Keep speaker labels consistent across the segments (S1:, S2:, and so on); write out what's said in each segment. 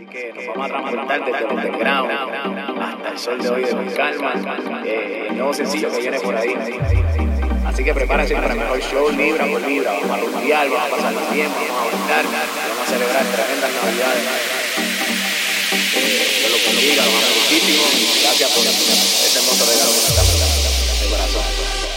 S1: Así que nos vamos a transportar desde el underground hasta el sol de hoy de Con Calma, eh, el nuevo sencillo que viene por ahí. Así que prepárense para el mejor show, libra por libra. Vamos a rumbear, vamos a pasar el tiempo, vamos a bailar, vamos a celebrar tremendas navidades. Eh, Dios lo bendiga, lo más muchísimo. Gracias por este hermoso regalo que nos está de corazón.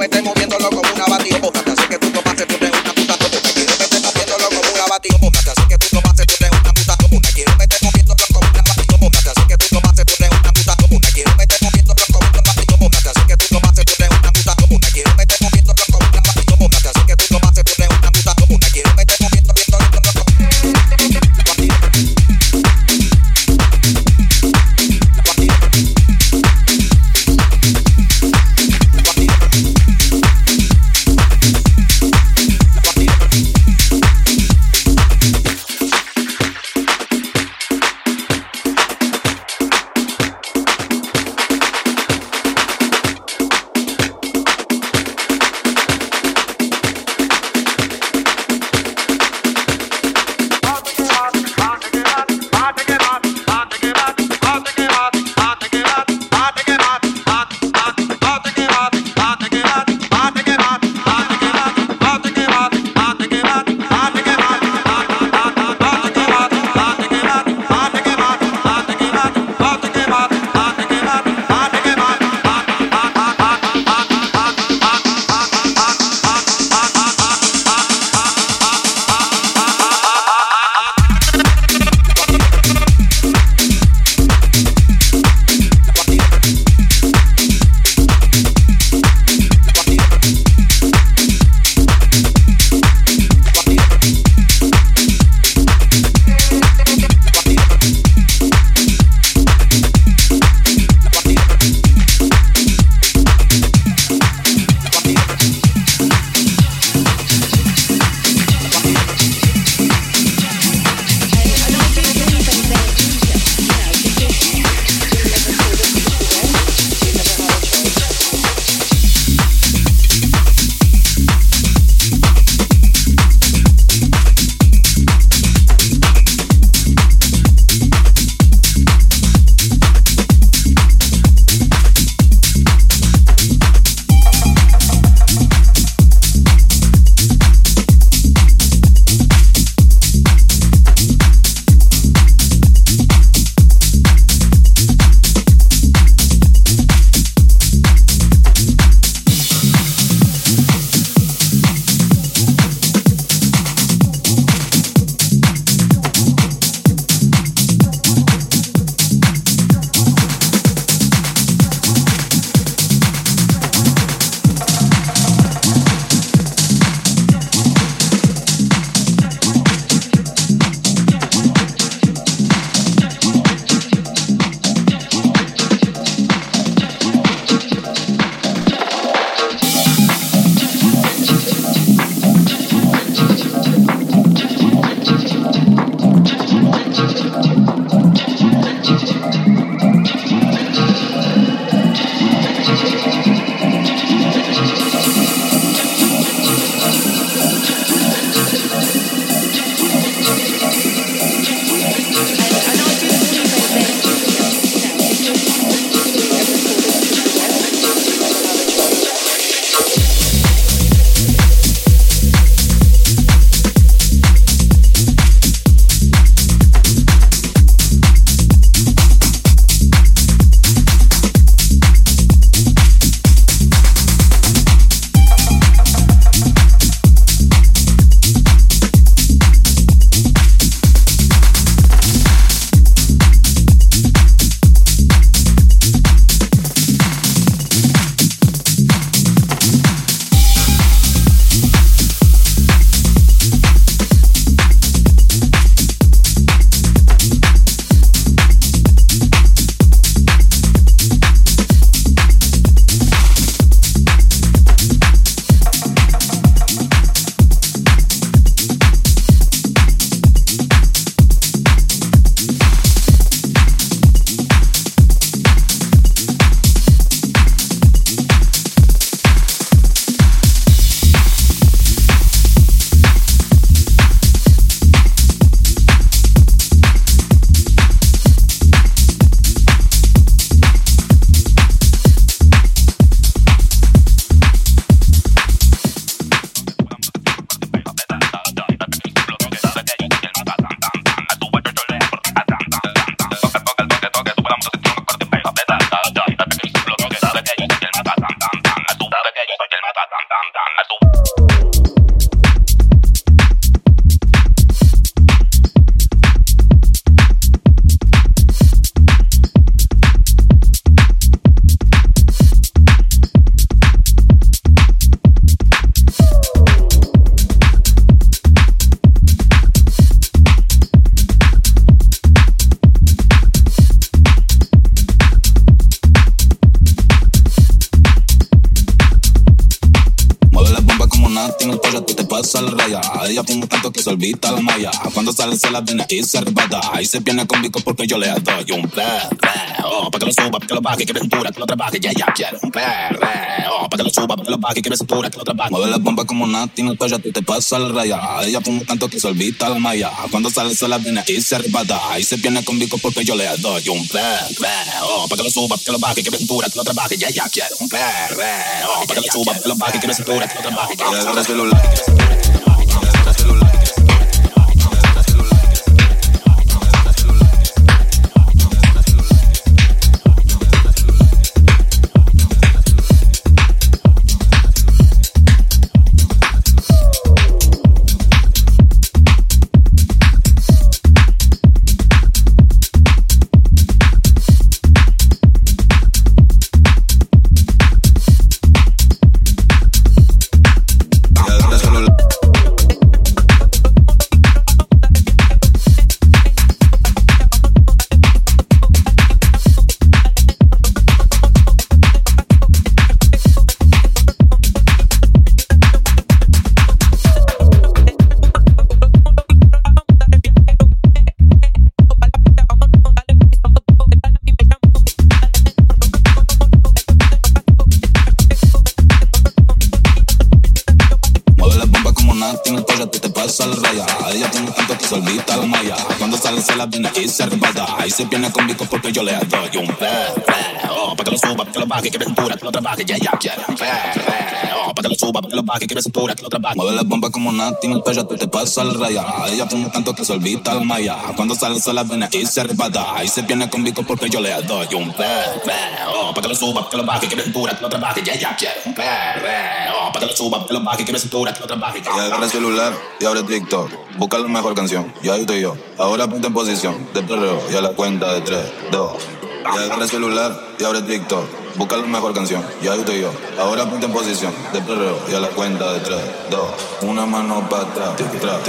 S1: me esté moviéndolo como una
S2: batripo. La y se arrebata. Y se viene conmigo porque yo le doy un perreo. Pa' que lo suba, pa' que lo baje, que me cintura, que lo trabaje. Ya, ya, quiere un perreo. Pa' que lo suba, pa' que lo baje, que me cintura, que lo trabaje. Mueve la bomba como Nati, no ya te pasa la raya. Ella fuma tanto que se olvida la malla. Cuando sale se la viene se arrebata. Y se viene conmigo porque yo le doy un perreo. Pa' que lo suba, pa' que lo baje, que me cintura, que lo trabaje. Ya, ya, quiere un perreo. Pa' que lo suba, pa' que lo baje, que me cintura, que lo trabaje. Mueve la bomba como Nati, en el pecho tú te pasa la raya. Ella fuma tanto que se olvida la malla. Cuando sale se la viene y se arrebata. Y se viene conmigo porque yo le doy un perreo. Pa' que lo suba, pa' que lo baje, que me cintura, que lo trabaje, ya, ya, quiere un perreo. Pa' que lo suba, pa' que lo baje, que me cintura, que lo trabaje. Y agarra el celular y abre TikTok. Busca la mejor canción. Y ahí estoy yo. Ahora ponte en posición de perreo y a la cuenta de 3, 2. Y agarra el celular y abre TikTok. Busca la mejor canción. Y ahí estoy yo. Ahora ponte en posición de perreo y a la cuenta de 3, 2. Una mano para atrás. Una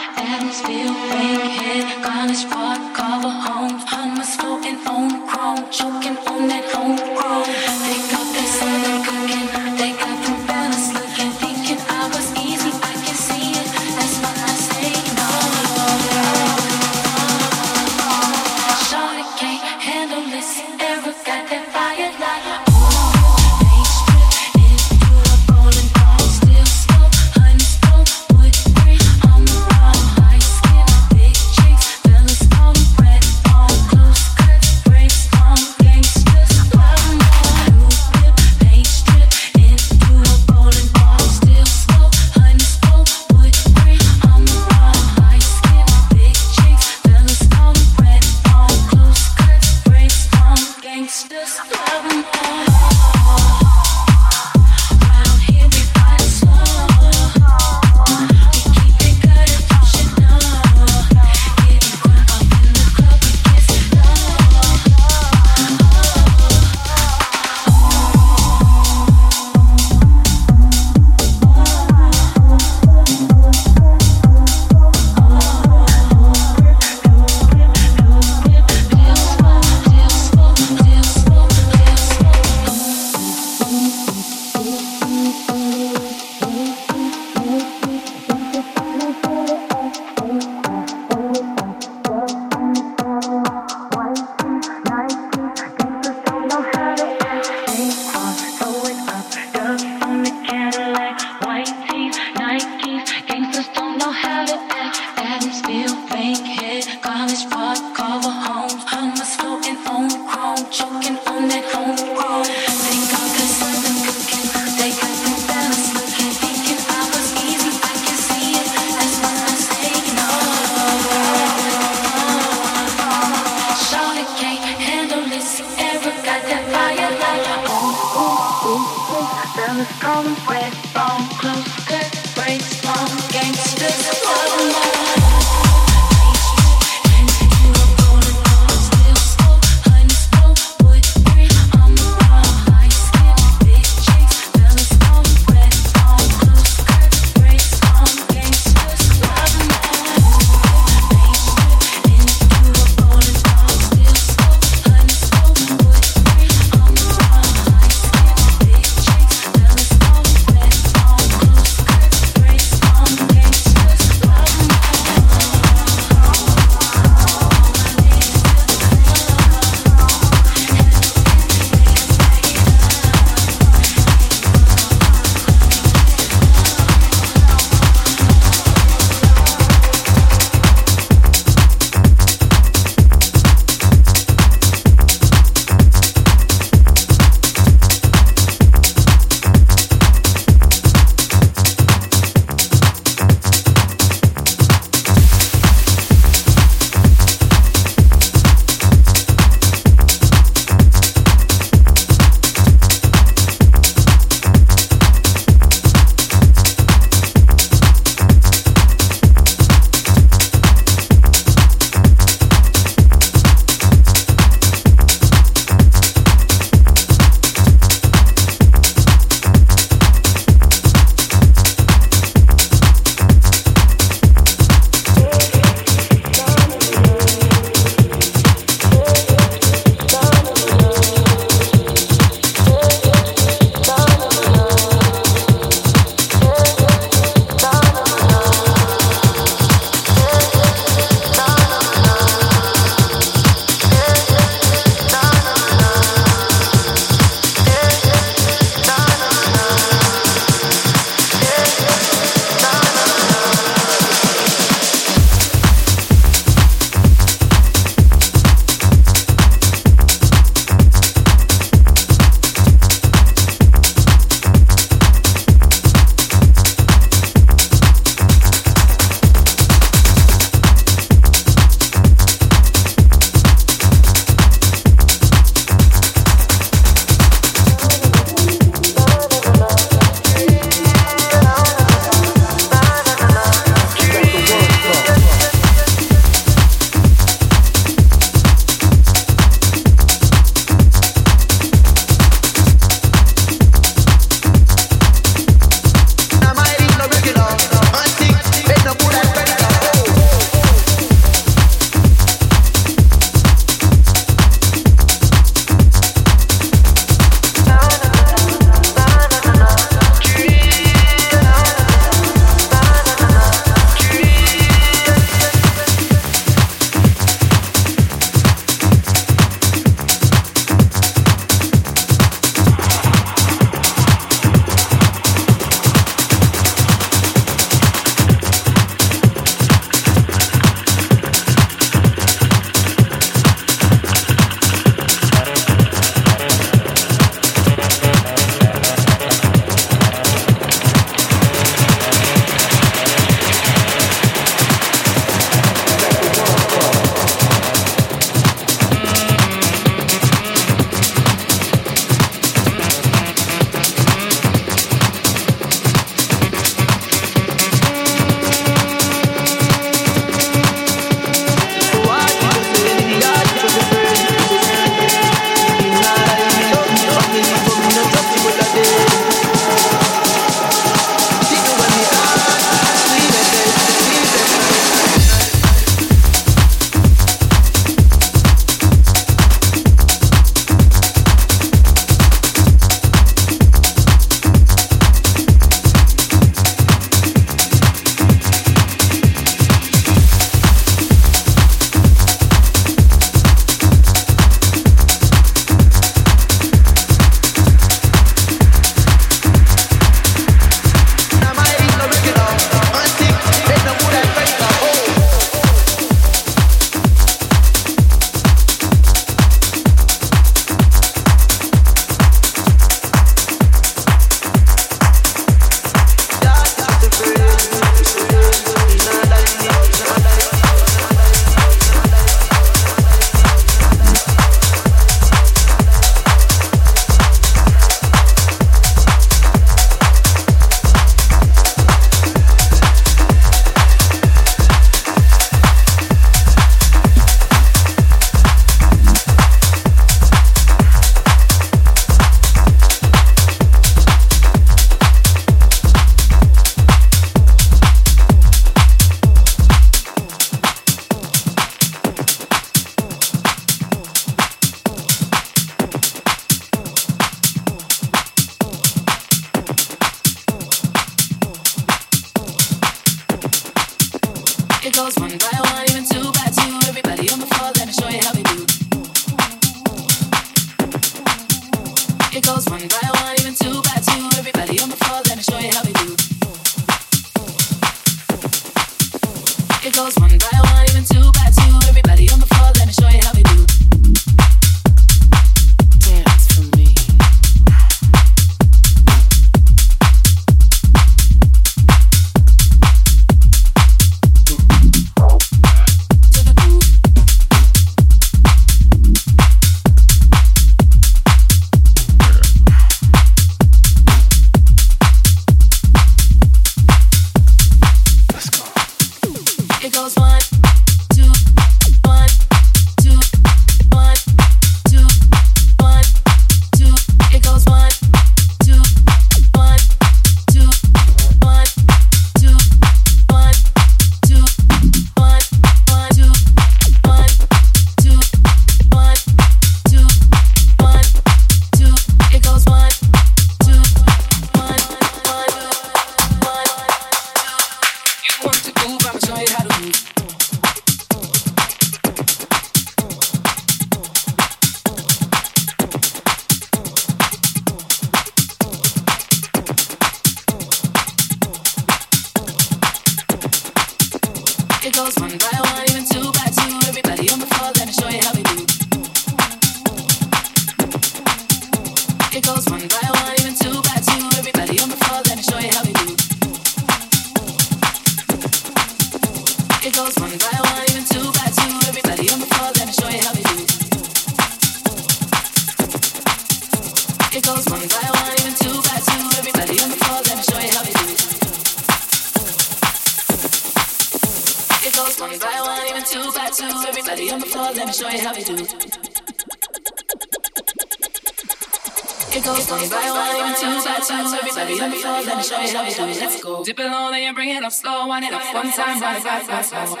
S3: bring it up slow, wind it up one
S4: time, run it back, back, back.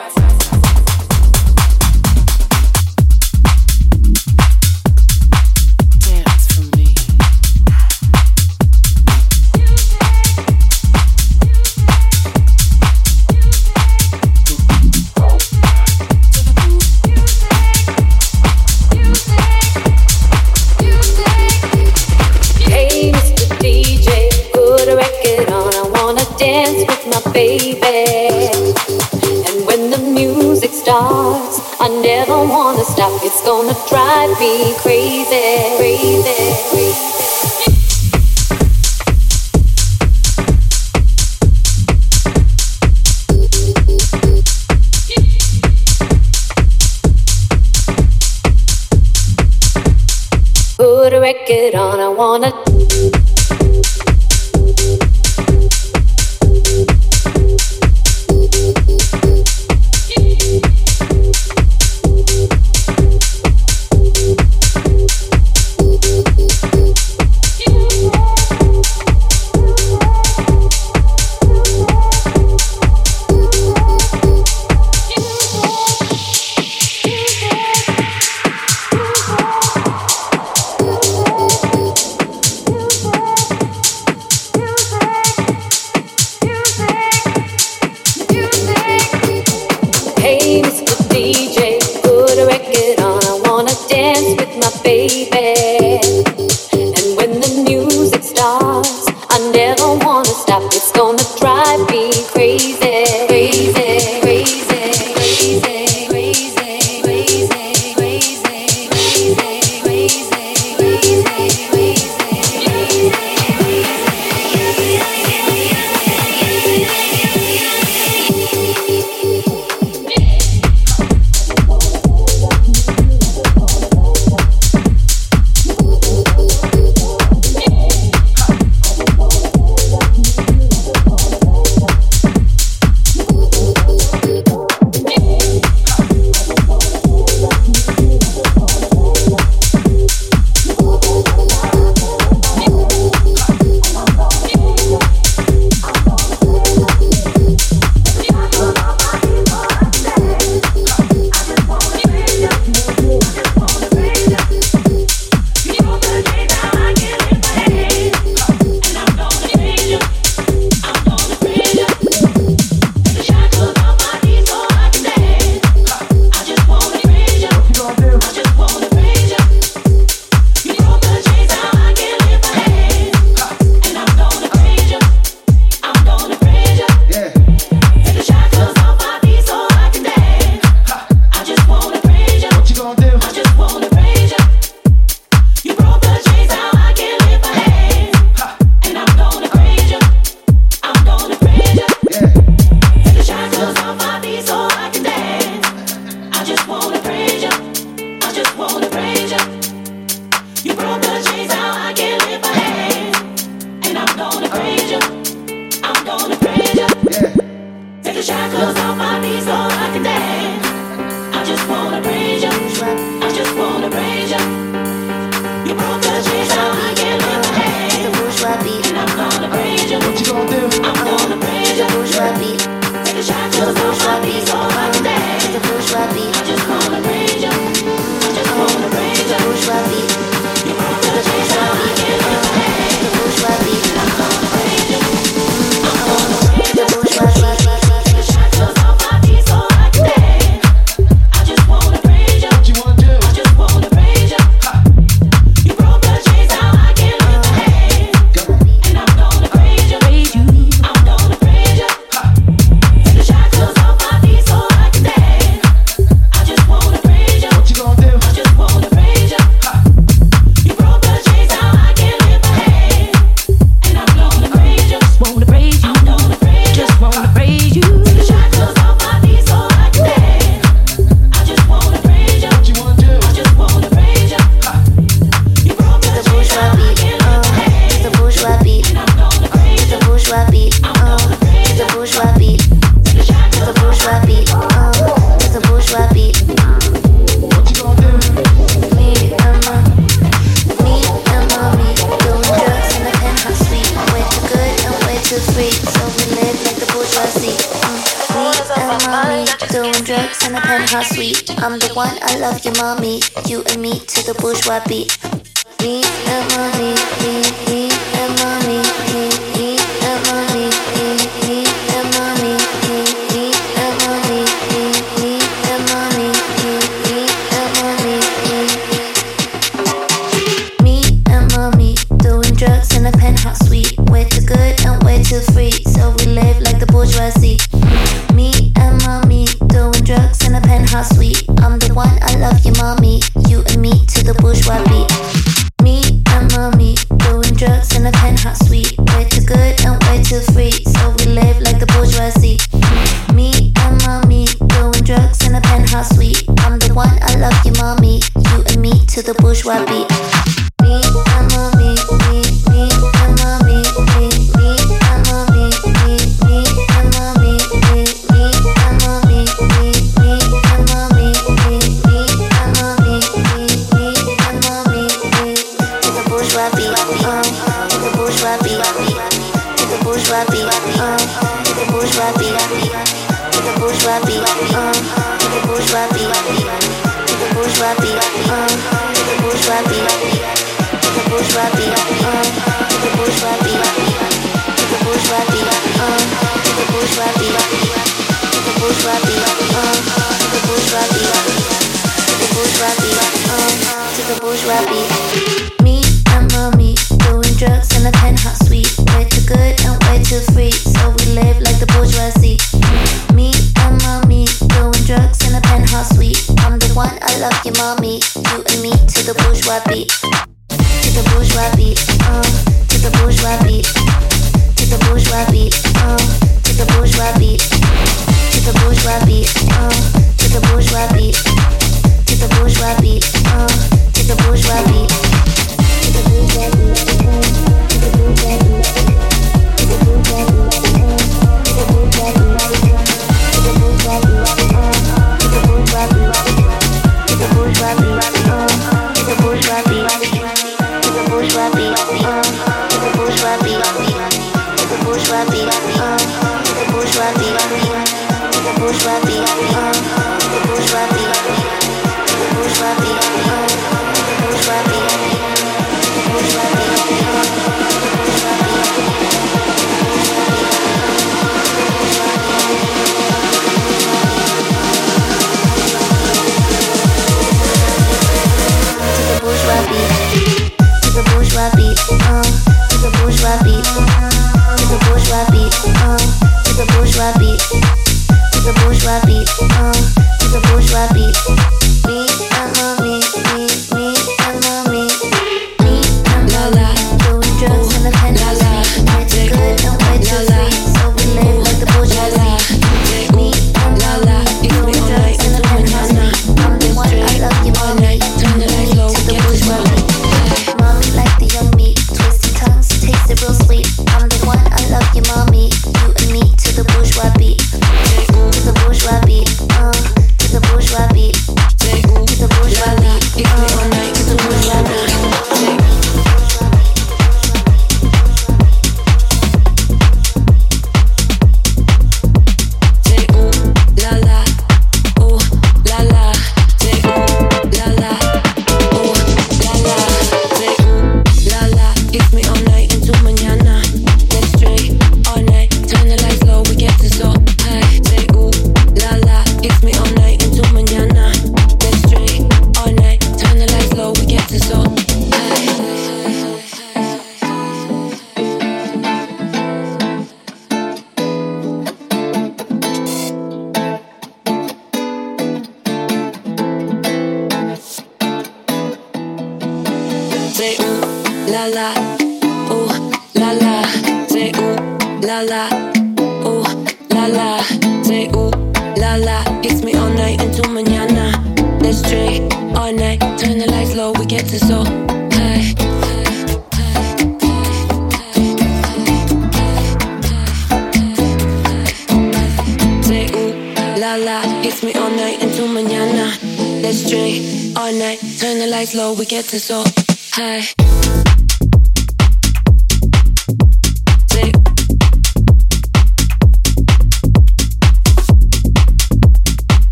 S4: night. Turn the lights low, we get to all high.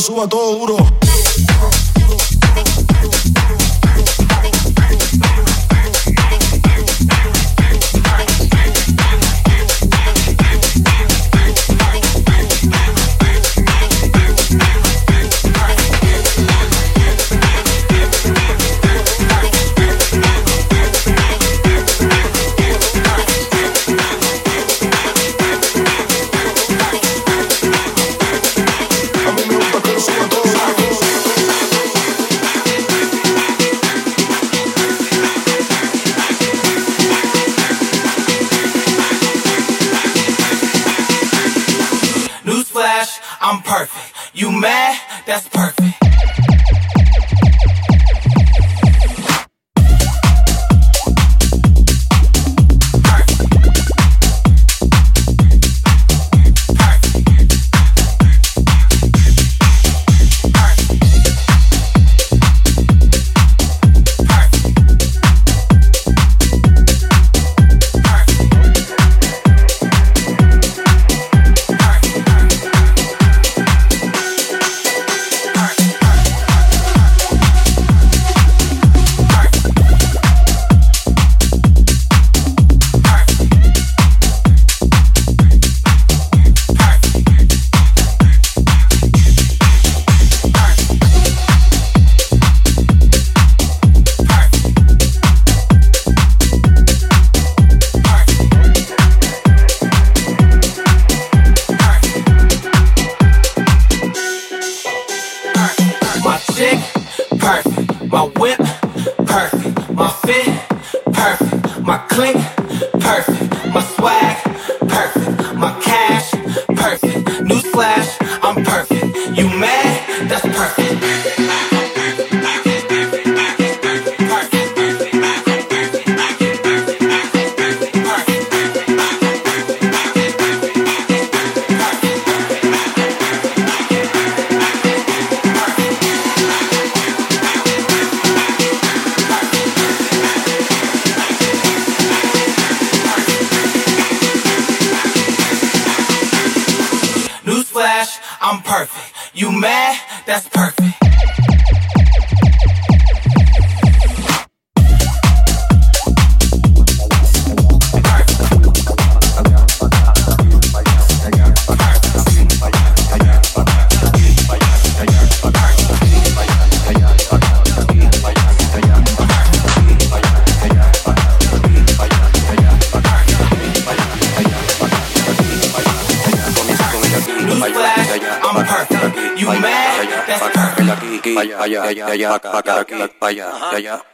S5: suba todo duro. My whip, perfect. My fit, perfect. My click, perfect. My swag,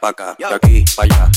S5: pa' acá, de aquí, pa' allá,